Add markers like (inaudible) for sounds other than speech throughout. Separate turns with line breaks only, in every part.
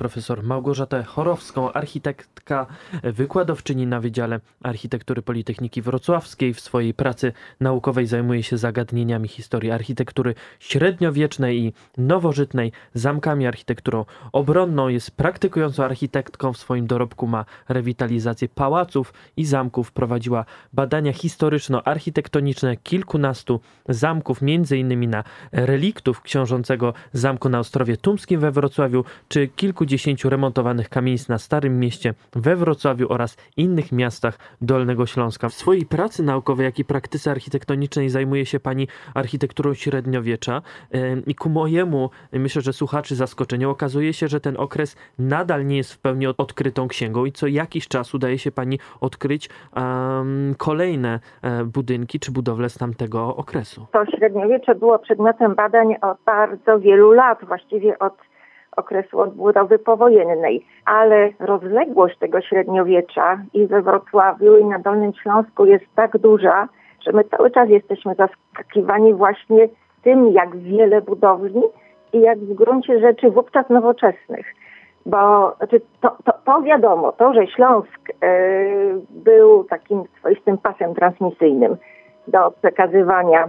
profesor Małgorzatę Chorowską, architektka, wykładowczyni na Wydziale Architektury Politechniki Wrocławskiej. W swojej pracy naukowej zajmuje się zagadnieniami historii architektury średniowiecznej i nowożytnej, zamkami, architekturą obronną. Jest praktykującą architektką. W swoim dorobku ma rewitalizację pałaców i zamków. Prowadziła badania historyczno-architektoniczne kilkunastu zamków, innymi na reliktów książącego zamku na Ostrowie Tumskim we Wrocławiu, czy kilkudziesięciu remontowanych kamienic na Starym Mieście we Wrocławiu oraz innych miastach Dolnego Śląska. W swojej pracy naukowej, jak i praktyce architektonicznej zajmuje się pani architekturą średniowiecza i ku mojemu, myślę, że słuchaczy zaskoczeniu, okazuje się, że ten okres nadal nie jest w pełni odkrytą księgą i co jakiś czas udaje się pani odkryć um, kolejne e, budynki czy budowle z tamtego okresu.
To średniowiecze było przedmiotem badań od bardzo wielu lat, właściwie od okresu odbudowy powojennej, ale rozległość tego średniowiecza i we Wrocławiu i na Dolnym Śląsku jest tak duża, że my cały czas jesteśmy zaskakiwani właśnie tym, jak wiele budowli i jak w gruncie rzeczy wówczas nowoczesnych. Bo znaczy, to, to, to wiadomo, to, że Śląsk yy, był takim swoistym pasem transmisyjnym do przekazywania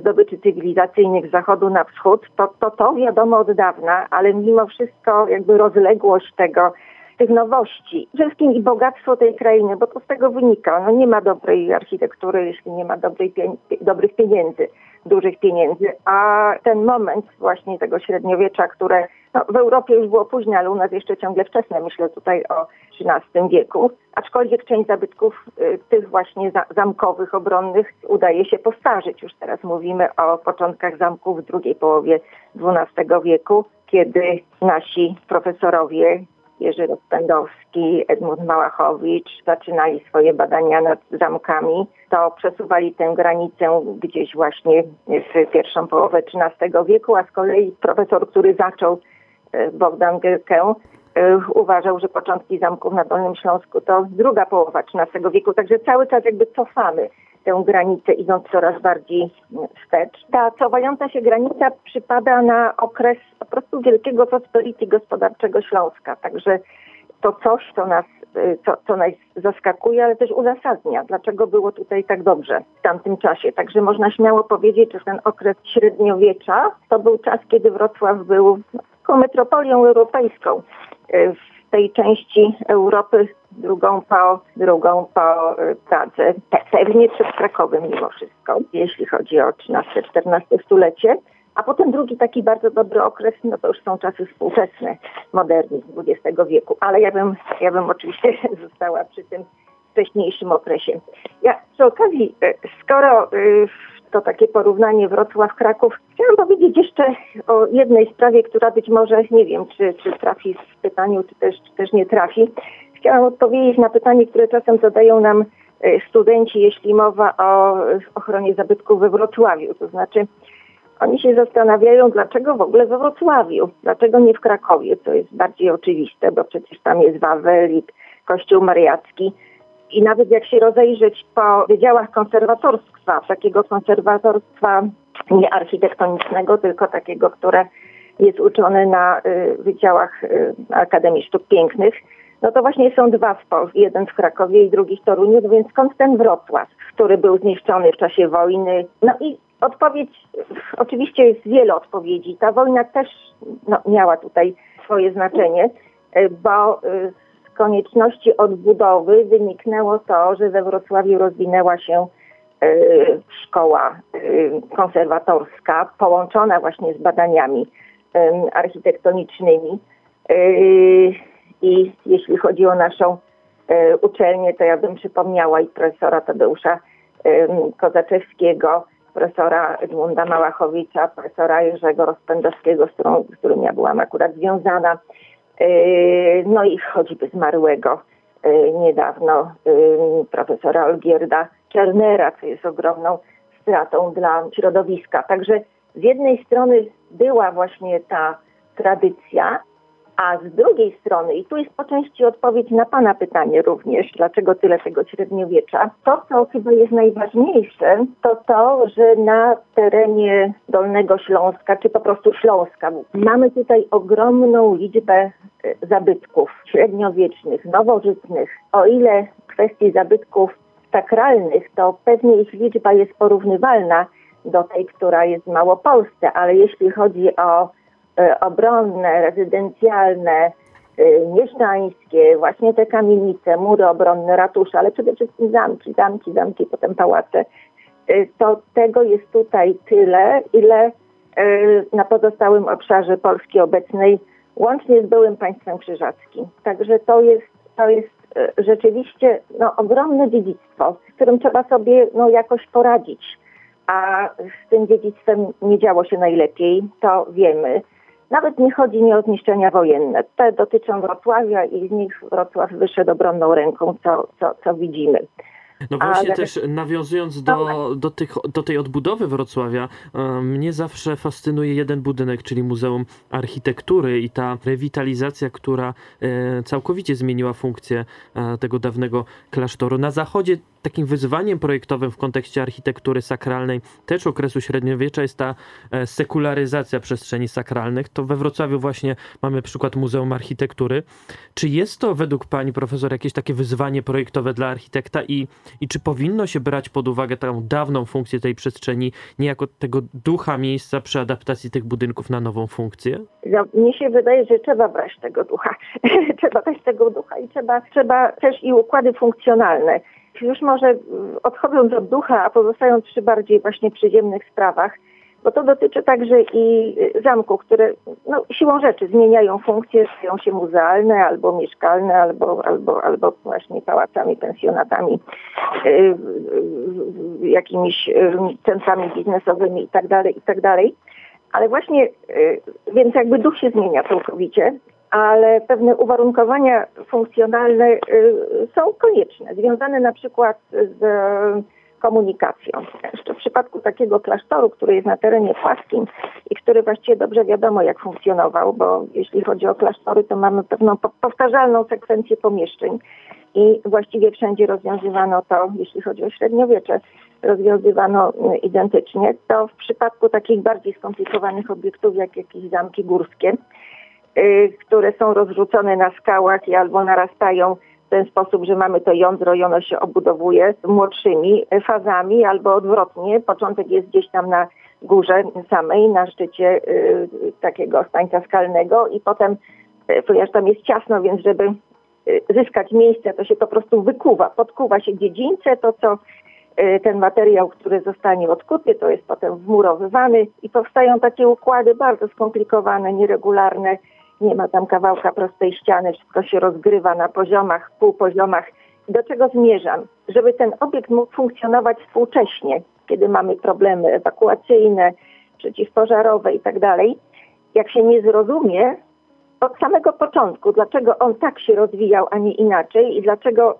zdobyczy cywilizacyjnych z zachodu na wschód, to, to to wiadomo od dawna, ale mimo wszystko jakby rozległość tego, tych nowości, przede wszystkim i bogactwo tej krainy, bo to z tego wynika. No nie ma dobrej architektury, jeśli nie ma dobrej, dobrych pieniędzy, dużych pieniędzy, a ten moment właśnie tego średniowiecza, które no, w Europie już było późno, ale u nas jeszcze ciągle wczesne, myślę tutaj o XIII wieku, aczkolwiek część zabytków y, tych właśnie za, zamkowych, obronnych udaje się postarzyć. Już teraz mówimy o początkach zamków w drugiej połowie XII wieku, kiedy nasi profesorowie Jerzy Rozpędowski, Edmund Małachowicz zaczynali swoje badania nad zamkami, to przesuwali tę granicę gdzieś właśnie w pierwszą połowę XIII wieku, a z kolei profesor, który zaczął e, Bogdan Gierkę, e, uważał, że początki zamków na Dolnym Śląsku to druga połowa XIII wieku, także cały czas jakby cofamy tę granicę, idąc coraz bardziej wstecz. Ta cofająca się granica przypada na okres po prostu wielkiego prosperity gospodarczego Śląska. Także to coś, co nas, co, co nas zaskakuje, ale też uzasadnia, dlaczego było tutaj tak dobrze w tamtym czasie. Także można śmiało powiedzieć, że ten okres średniowiecza to był czas, kiedy Wrocław był metropolią europejską. W tej części Europy, drugą po, drugą po y, Pradze, pewnie przed Krakowem mimo wszystko, jeśli chodzi o XIII-XIV stulecie. A potem drugi taki bardzo dobry okres, no to już są czasy współczesne, modernizm XX wieku. Ale ja bym, ja bym oczywiście (laughs) została przy tym wcześniejszym okresie. Ja przy okazji, y, skoro y, to takie porównanie Wrocław-Kraków. Chciałam powiedzieć jeszcze o jednej sprawie, która być może, nie wiem, czy, czy trafi w pytaniu, czy też, czy też nie trafi. Chciałam odpowiedzieć na pytanie, które czasem zadają nam e, studenci, jeśli mowa o ochronie zabytków we Wrocławiu. To znaczy, oni się zastanawiają, dlaczego w ogóle we Wrocławiu, dlaczego nie w Krakowie, co jest bardziej oczywiste, bo przecież tam jest Wawel i Kościół Mariacki. I nawet jak się rozejrzeć po wydziałach konserwatorstwa, takiego konserwatorstwa nie architektonicznego, tylko takiego, które jest uczone na y, wydziałach y, Akademii Sztuk Pięknych, no to właśnie są dwa w Polsce, jeden w Krakowie i drugi w Toruniu, więc skąd ten Wrocław, który był zniszczony w czasie wojny? No i odpowiedź, oczywiście jest wiele odpowiedzi. Ta wojna też no, miała tutaj swoje znaczenie, y, bo konieczności odbudowy wyniknęło to, że we Wrocławiu rozwinęła się e, szkoła e, konserwatorska połączona właśnie z badaniami architektonicznymi. E, I jeśli chodzi o naszą uczelnię, to ja bym przypomniała i profesora Tadeusza Kozaczewskiego, profesora Edmunda Małachowicza, profesora Jerzego Rozpędowskiego, z, z którym ja byłam akurat związana, no i choćby zmarłego e, niedawno e, profesora Olgierda Czernera, co jest ogromną stratą dla środowiska. Także z jednej strony była właśnie ta tradycja, a z drugiej strony, i tu jest po części odpowiedź na Pana pytanie również, dlaczego tyle tego średniowiecza, to co chyba jest najważniejsze, to to, że na terenie Dolnego Śląska, czy po prostu Śląska, mamy tutaj ogromną liczbę zabytków średniowiecznych, nowożytnych. O ile kwestii zabytków sakralnych, to pewnie ich liczba jest porównywalna do tej, która jest w Małopolsce, ale jeśli chodzi o obronne, rezydencjalne, e, mieszczańskie, właśnie te kamienice, mury obronne, ratusze, ale przede wszystkim zamki, zamki, zamki, potem pałace, e, to tego jest tutaj tyle, ile na pozostałym obszarze Polski obecnej, łącznie z byłym państwem krzyżackim. Także to jest, to jest rzeczywiście no, ogromne dziedzictwo, z którym trzeba sobie no, jakoś poradzić a z tym dziedzictwem nie działo się najlepiej, to wiemy. Nawet nie chodzi nie o zniszczenia wojenne. Te dotyczą Wrocławia i z nich Wrocław wyszedł obronną ręką, co, co, co widzimy.
No właśnie też nawiązując do, do, tych, do tej odbudowy Wrocławia, mnie zawsze fascynuje jeden budynek, czyli Muzeum Architektury i ta rewitalizacja, która e, całkowicie zmieniła funkcję e, tego dawnego klasztoru. Na zachodzie takim wyzwaniem projektowym w kontekście architektury sakralnej też okresu średniowiecza jest ta e, sekularyzacja przestrzeni sakralnych. To we Wrocławiu właśnie mamy przykład Muzeum Architektury. Czy jest to według pani profesor jakieś takie wyzwanie projektowe dla architekta i, i czy powinno się brać pod uwagę taką dawną funkcję tej przestrzeni, niejako tego ducha miejsca przy adaptacji tych budynków na nową funkcję?
No, mnie się wydaje, że trzeba brać tego ducha. (laughs) trzeba brać tego ducha i trzeba, trzeba też i układy funkcjonalne już może odchodząc od ducha, a pozostając przy bardziej właśnie przyziemnych sprawach, bo to dotyczy także i zamków, które no, siłą rzeczy zmieniają funkcje, stają się muzealne albo mieszkalne, albo, albo, albo właśnie pałacami, pensjonatami, yy, yy, jakimiś centrami biznesowymi itd., tak itd. Tak Ale właśnie, y, więc jakby duch się zmienia całkowicie, ale pewne uwarunkowania funkcjonalne y, są konieczne, związane na przykład z komunikacją. Jeszcze w przypadku takiego klasztoru, który jest na terenie płaskim i który właściwie dobrze wiadomo jak funkcjonował, bo jeśli chodzi o klasztory, to mamy pewną powtarzalną sekwencję pomieszczeń i właściwie wszędzie rozwiązywano to, jeśli chodzi o średniowiecze, rozwiązywano y, identycznie. To w przypadku takich bardziej skomplikowanych obiektów, jak jakieś zamki górskie, Y, które są rozrzucone na skałach i albo narastają ten sposób, że mamy to jądro i ono się obudowuje młodszymi fazami, albo odwrotnie. Początek jest gdzieś tam na górze samej, na szczycie y, takiego stańca skalnego i potem, y, ponieważ tam jest ciasno, więc żeby y, zyskać miejsce, to się po prostu wykuwa, podkuwa się dziedzińce, to co y, ten materiał, który zostanie odkuty, to jest potem wmurowywany i powstają takie układy bardzo skomplikowane, nieregularne, nie ma tam kawałka prostej ściany, wszystko się rozgrywa na poziomach, półpoziomach. Do czego zmierzam? Żeby ten obiekt mógł funkcjonować współcześnie, kiedy mamy problemy ewakuacyjne, przeciwpożarowe i tak jak się nie zrozumie od samego początku, dlaczego on tak się rozwijał, a nie inaczej i dlaczego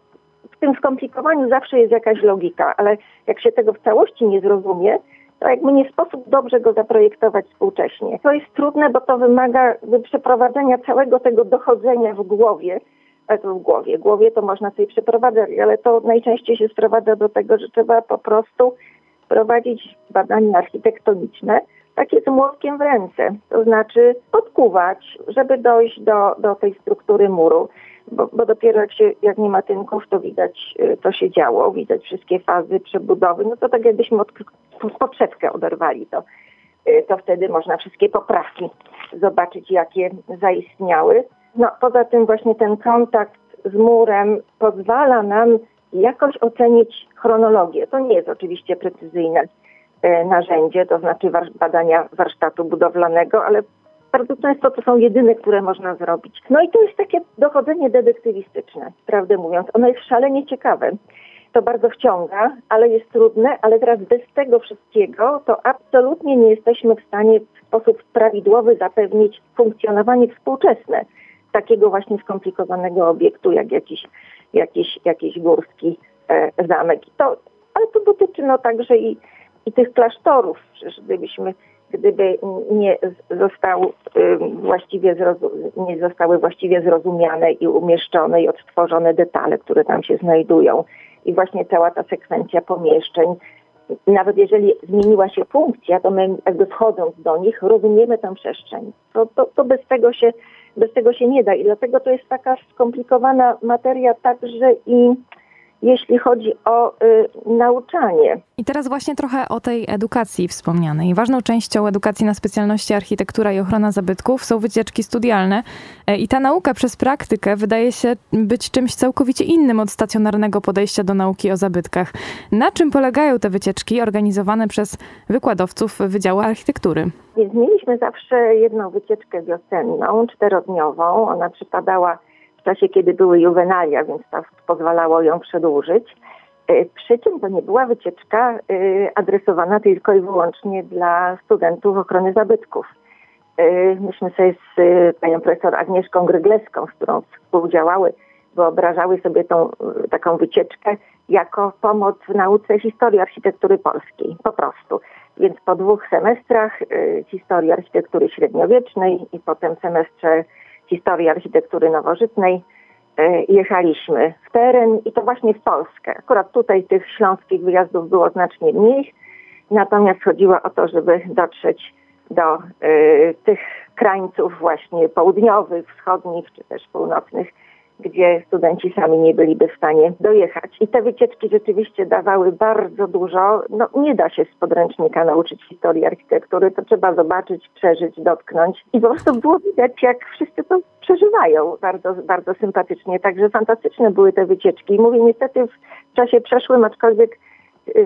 w tym skomplikowaniu zawsze jest jakaś logika, ale jak się tego w całości nie zrozumie, to jakby nie sposób dobrze go zaprojektować współcześnie. To jest trudne, bo to wymaga przeprowadzenia całego tego dochodzenia w głowie, w głowie. Głowie to można sobie przeprowadzać, ale to najczęściej się sprowadza do tego, że trzeba po prostu prowadzić badania architektoniczne, takie z młotkiem w ręce, to znaczy podkuwać, żeby dojść do, do tej struktury muru bo, bo dopiero jak, się, jak nie ma tynków, to widać, y, to się działo, widać wszystkie fazy przebudowy. No to tak jakbyśmy od, podszewkę oderwali to, y, to wtedy można wszystkie poprawki zobaczyć, jakie zaistniały. No poza tym właśnie ten kontakt z murem pozwala nam jakoś ocenić chronologię. To nie jest oczywiście precyzyjne y, narzędzie, to znaczy badania warsztatu budowlanego, ale bardzo często to są jedyne, które można zrobić. No i to jest takie dochodzenie detektywistyczne, prawdę mówiąc. Ono jest szalenie ciekawe. To bardzo wciąga, ale jest trudne, ale teraz bez tego wszystkiego to absolutnie nie jesteśmy w stanie w sposób prawidłowy zapewnić funkcjonowanie współczesne takiego właśnie skomplikowanego obiektu, jak jakiś, jakiś, jakiś górski e, zamek. To, ale to dotyczy no także i, i tych klasztorów. Gdybyśmy gdyby nie, został, właściwie nie zostały właściwie zrozumiane i umieszczone i odtworzone detale, które tam się znajdują. I właśnie cała ta sekwencja pomieszczeń, nawet jeżeli zmieniła się funkcja, to my jakby wchodząc do nich rozumiemy tę przestrzeń. To, to, to bez tego się bez tego się nie da i dlatego to jest taka skomplikowana materia także i jeśli chodzi o y, nauczanie.
I teraz właśnie trochę o tej edukacji wspomnianej. Ważną częścią edukacji na specjalności architektura i ochrona zabytków są wycieczki studialne e, i ta nauka przez praktykę wydaje się być czymś całkowicie innym od stacjonarnego podejścia do nauki o zabytkach. Na czym polegają te wycieczki organizowane przez wykładowców Wydziału Architektury?
Więc mieliśmy zawsze jedną wycieczkę wiosenną, czterodniową. Ona przypadała w czasie, kiedy były juwenalia, więc to pozwalało ją przedłużyć. E, przy czym to nie była wycieczka e, adresowana tylko i wyłącznie dla studentów ochrony zabytków. E, myśmy sobie z panią profesor Agnieszką Grygleską, z którą współdziałały, wyobrażały sobie tą taką wycieczkę jako pomoc w nauce historii architektury polskiej, po prostu. Więc po dwóch semestrach historii architektury średniowiecznej i potem semestrze historii architektury nowożytnej e, jechaliśmy w teren i to właśnie w Polskę. Akurat tutaj tych śląskich wyjazdów było znacznie mniej, natomiast chodziło o to, żeby dotrzeć do y, tych krańców właśnie południowych, wschodnich czy też północnych, gdzie studenci sami nie byliby w stanie dojechać. I te wycieczki rzeczywiście dawały bardzo dużo. No, nie da się z podręcznika nauczyć historii architektury, to trzeba zobaczyć, przeżyć, dotknąć. I po prostu było widać, jak wszyscy to przeżywają bardzo, bardzo sympatycznie. Także fantastyczne były te wycieczki. Mówię niestety w czasie przeszłym, aczkolwiek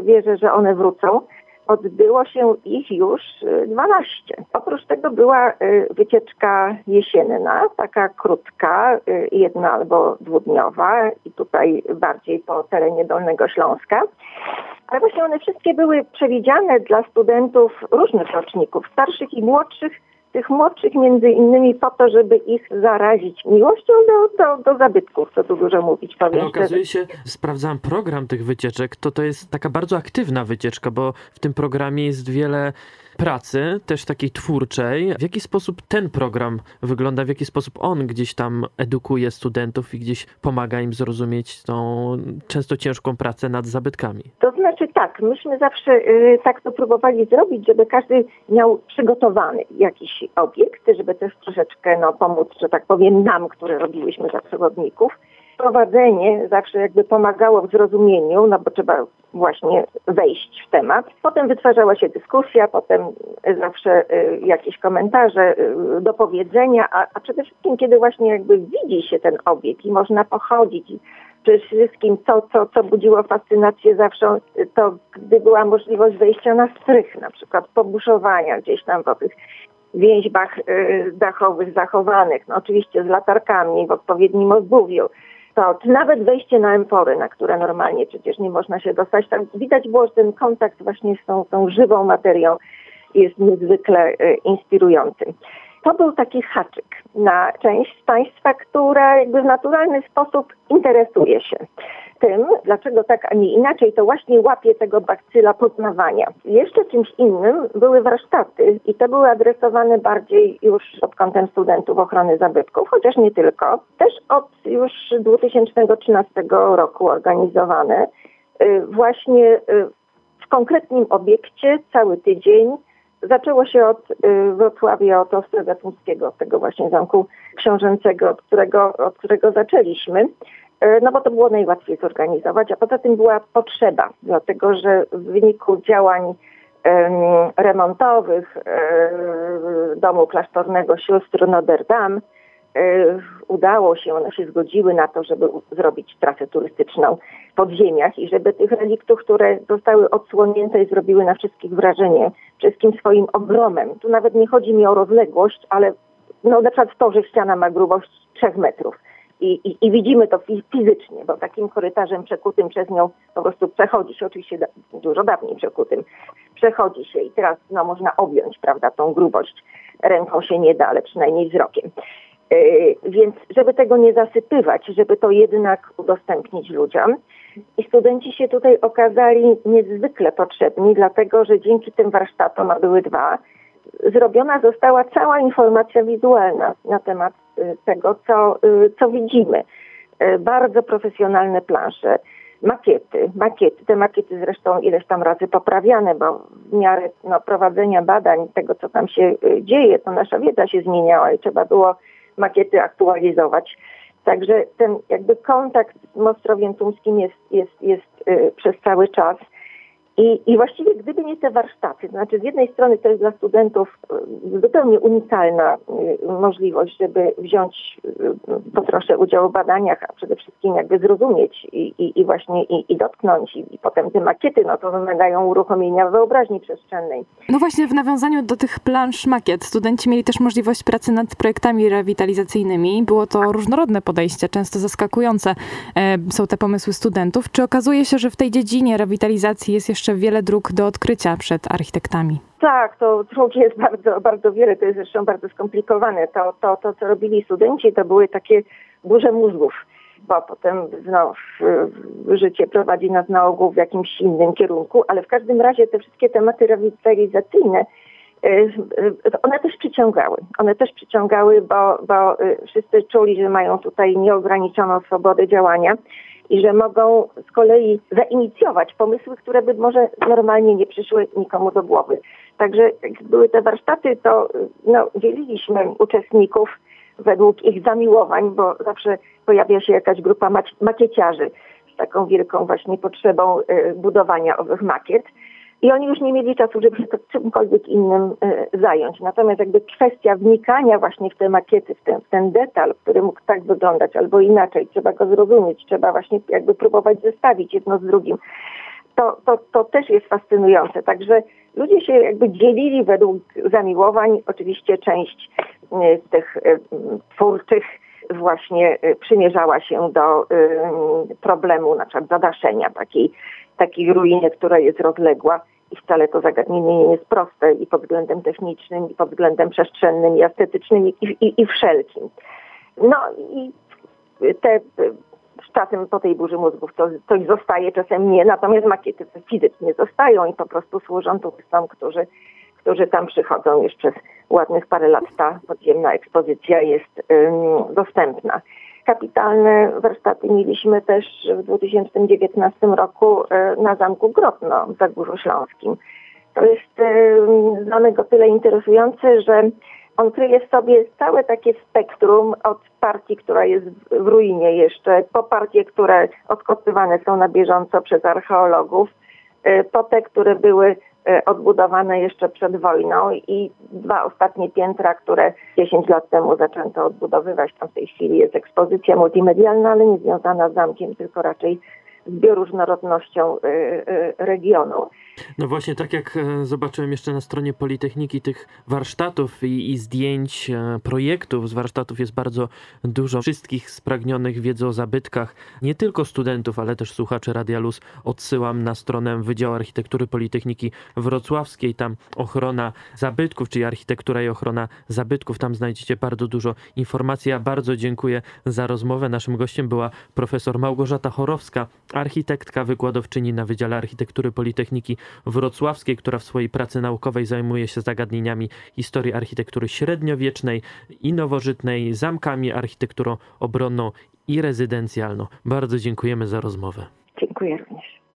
wierzę, że one wrócą odbyło się ich już 12. Y, Oprócz tego była y, wycieczka jesienna, taka krótka, y, jedna albo dwudniowa i tutaj bardziej po terenie Dolnego Śląska. Ale właśnie one wszystkie były przewidziane dla studentów różnych roczników, starszych i młodszych, tych młodszych między innymi po to, żeby ich zarazić miłością do, do, do zabytków, co tu dużo mówić.
Powiem Ale okazuje się, sprawdzałam program tych wycieczek, to to jest taka bardzo aktywna wycieczka, bo w tym programie jest wiele pracy, też takiej twórczej. W jaki sposób ten program wygląda, w jaki sposób on gdzieś tam edukuje studentów i gdzieś pomaga im zrozumieć tą często ciężką pracę nad zabytkami?
To znaczy tak, myśmy zawsze y, tak to próbowali zrobić, żeby każdy miał przygotowany jakiś obiekt, żeby też troszeczkę no, pomóc, że tak powiem, nam, które robiłyśmy za przewodników prowadzenie zawsze jakby pomagało w zrozumieniu, no bo trzeba właśnie wejść w temat. Potem wytwarzała się dyskusja, potem zawsze y, jakieś komentarze, y, do powiedzenia, a, a przede wszystkim kiedy właśnie jakby widzi się ten obiekt i można pochodzić przede wszystkim to, co, co budziło fascynację zawsze, to gdy była możliwość wejścia na strych, na przykład pobuszowania gdzieś tam w tych więźbach y, dachowych zachowanych, no oczywiście z latarkami w odpowiednim odbuwiu to, czy nawet wejście na empory, na które normalnie przecież nie można się dostać, tam widać było, że ten kontakt właśnie z tą, tą żywą materią jest niezwykle e, inspirujący. To był taki haczyk na część Państwa, która jakby w naturalny sposób interesuje się tym, dlaczego tak, a nie inaczej, to właśnie łapie tego bakcyla poznawania. Jeszcze czymś innym były warsztaty i te były adresowane bardziej już pod kątem studentów ochrony zabytków, chociaż nie tylko. Też od już 2013 roku organizowane y, właśnie y, w konkretnym obiekcie cały tydzień. Zaczęło się od y, Wrocławia, od Ostrogatnickiego, od tego właśnie zamku książęcego, od którego, od którego zaczęliśmy. E, no bo to było najłatwiej zorganizować, a poza tym była potrzeba, dlatego że w wyniku działań remontowych e, domu klasztornego sióstr Notre Dame udało się, one się zgodziły na to, żeby zrobić trasę turystyczną w podziemiach i żeby tych reliktów, które zostały odsłonięte i zrobiły na wszystkich wrażenie, wszystkim swoim ogromem. Tu nawet nie chodzi mi o rozległość, ale no na przykład to, że ściana ma grubość 3 metrów i, i, i, widzimy to fizycznie, bo takim korytarzem przekutym przez nią po prostu przechodzi się, oczywiście dużo dawniej przekutym, przechodzi się i teraz no, można objąć, prawda, tą grubość. Ręką się nie da, ale przynajmniej wzrokiem. Yy, więc żeby tego nie zasypywać, żeby to jednak udostępnić ludziom. I studenci się tutaj okazali niezwykle potrzebni, dlatego że dzięki tym warsztatom, a były dwa, zrobiona została cała informacja wizualna na temat y, tego, co, y, co widzimy. Bardzo profesjonalne plansze, makiety, makiety. Te makiety zresztą ileś tam razy poprawiane, bo w miarę no, prowadzenia badań, tego co tam się dzieje, to nasza wiedza się zmieniała i trzeba było makiety aktualizować. Także ten jakby kontakt z Mostrowiem Tumskim jest, jest, jest y, przez cały czas. I, I właściwie gdyby nie te warsztaty, to znaczy z jednej strony to jest dla studentów e, zupełnie unikalna e, możliwość, żeby wziąć e, po trosze udział w badaniach, a przede wszystkim jakby zrozumieć i, i, i właśnie i, i dotknąć i, potem te makiety, no to wymagają uruchomienia wyobraźni przestrzennej.
No właśnie w nawiązaniu do tych plansz makiet studenci mieli też możliwość pracy nad projektami rewitalizacyjnymi. Było to różnorodne podejście, często zaskakujące są te pomysły studentów. Czy okazuje się, że w tej dziedzinie rewitalizacji jest jeszcze jeszcze wiele dróg do odkrycia przed architektami.
Tak, to dróg jest bardzo, bardzo wiele, to jest zresztą bardzo skomplikowane. To, to, to, co robili studenci, to były takie burze mózgów, bo potem znów życie prowadzi nas na ogół w jakimś innym kierunku, ale w każdym razie te wszystkie tematy rewitalizacyjne, y, y, one też przyciągały. One też przyciągały, bo, bo y, wszyscy czuli, że mają tutaj nieograniczoną swobodę działania i że mogą z kolei zainicjować pomysły, które by może normalnie nie przyszły nikomu do głowy. Także jak były te warsztaty, to no, dzieliliśmy uczestników według ich zamiłowań, bo zawsze pojawia się jakaś grupa makieciarzy z taką wielką właśnie potrzebą y, budowania owych makiet i oni już nie mieli czasu, żeby się to czymkolwiek innym y, zająć. Natomiast jakby kwestia wnikania właśnie w te makiety, w ten, w ten detal, który mógł tak wyglądać albo inaczej, trzeba go zrozumieć, trzeba właśnie jakby próbować zestawić jedno z drugim. To, to, to też jest fascynujące. Także ludzie się jakby dzielili według zamiłowań. Oczywiście część z tych y, twórczych właśnie przymierzała się do problemu na przykład zadaszenia takiej takiej ruiny, która jest rozległa i wcale to zagadnienie nie jest proste i pod względem technicznym, i pod względem przestrzennym, i estetycznym, i, i, i wszelkim. No i te czasem po tej burzy mózgów to, coś zostaje, czasem nie, natomiast makiety fizycznie zostają i po prostu służą turystom, którzy, którzy tam przychodzą już przez ładnych parę lat. Ta podziemna ekspozycja jest dostępna kapitalne warsztaty mieliśmy też w 2019 roku e, na Zamku Grotno w Zagórzu Śląskim. To jest e, danego tyle interesujący, że on kryje w sobie całe takie spektrum od partii, która jest w ruinie jeszcze, po partie, które odkopywane są na bieżąco przez archeologów, e, po te, które były odbudowane jeszcze przed wojną i dwa ostatnie piętra, które 10 lat temu zaczęto odbudowywać. Tam w tej chwili jest ekspozycja multimedialna, ale nie związana z zamkiem, tylko raczej bioróżnorodnością e, e, regionu.
No właśnie, tak jak e, zobaczyłem jeszcze na stronie Politechniki tych warsztatów i, i, zdjęć e, projektów z warsztatów jest bardzo dużo. Wszystkich spragnionych wiedzy o zabytkach, nie tylko studentów, ale też słuchaczy Radia Luz odsyłam na stronę Wydziału Architektury Politechniki Wrocławskiej. Tam ochrona zabytków, czyli architektura i ochrona zabytków. Tam znajdziecie bardzo dużo informacji. Ja bardzo dziękuję za rozmowę. Naszym gościem była profesor Małgorzata Chorowska, architektka, wykładowczyni na Wydziale Architektury Politechniki wrocławskiej, która w swojej pracy naukowej zajmuje się zagadnieniami historii architektury średniowiecznej i nowożytnej, zamkami, architekturą obronną i rezydencjalną. Bardzo dziękujemy za rozmowę.
Dziękuję również.